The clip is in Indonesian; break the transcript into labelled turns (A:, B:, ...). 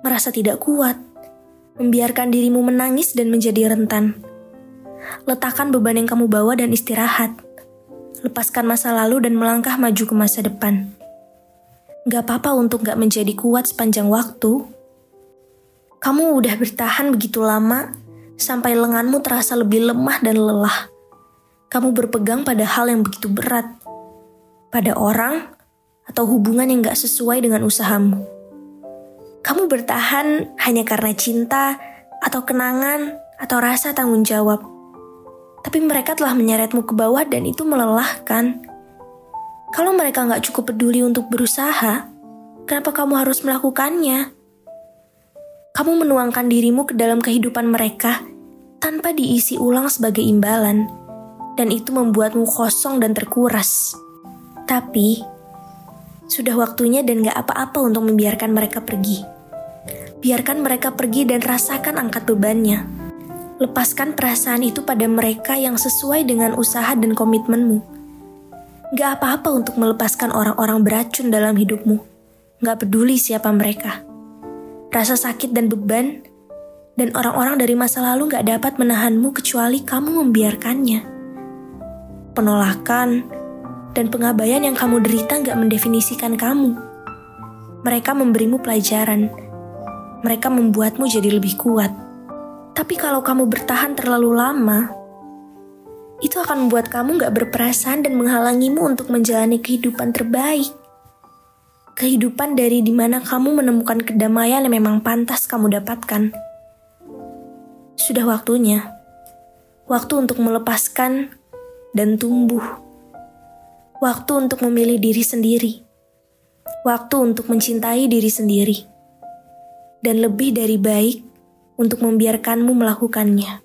A: merasa tidak kuat, membiarkan dirimu menangis dan menjadi rentan. Letakkan beban yang kamu bawa dan istirahat. Lepaskan masa lalu dan melangkah maju ke masa depan. Gak apa-apa untuk gak menjadi kuat sepanjang waktu. Kamu udah bertahan begitu lama, sampai lenganmu terasa lebih lemah dan lelah. Kamu berpegang pada hal yang begitu berat, pada orang atau hubungan yang gak sesuai dengan usahamu. Kamu bertahan hanya karena cinta atau kenangan atau rasa tanggung jawab. Tapi mereka telah menyeretmu ke bawah dan itu melelahkan. Kalau mereka gak cukup peduli untuk berusaha, kenapa kamu harus melakukannya? Kamu menuangkan dirimu ke dalam kehidupan mereka tanpa diisi ulang sebagai imbalan dan itu membuatmu kosong dan terkuras. Tapi, sudah waktunya dan gak apa-apa untuk membiarkan mereka pergi. Biarkan mereka pergi dan rasakan angkat bebannya. Lepaskan perasaan itu pada mereka yang sesuai dengan usaha dan komitmenmu. Gak apa-apa untuk melepaskan orang-orang beracun dalam hidupmu. Gak peduli siapa mereka. Rasa sakit dan beban, dan orang-orang dari masa lalu gak dapat menahanmu kecuali kamu membiarkannya penolakan, dan pengabaian yang kamu derita nggak mendefinisikan kamu. Mereka memberimu pelajaran. Mereka membuatmu jadi lebih kuat. Tapi kalau kamu bertahan terlalu lama, itu akan membuat kamu nggak berperasaan dan menghalangimu untuk menjalani kehidupan terbaik. Kehidupan dari di mana kamu menemukan kedamaian yang memang pantas kamu dapatkan. Sudah waktunya. Waktu untuk melepaskan dan tumbuh. Waktu untuk memilih diri sendiri. Waktu untuk mencintai diri sendiri. Dan lebih dari baik untuk membiarkanmu melakukannya.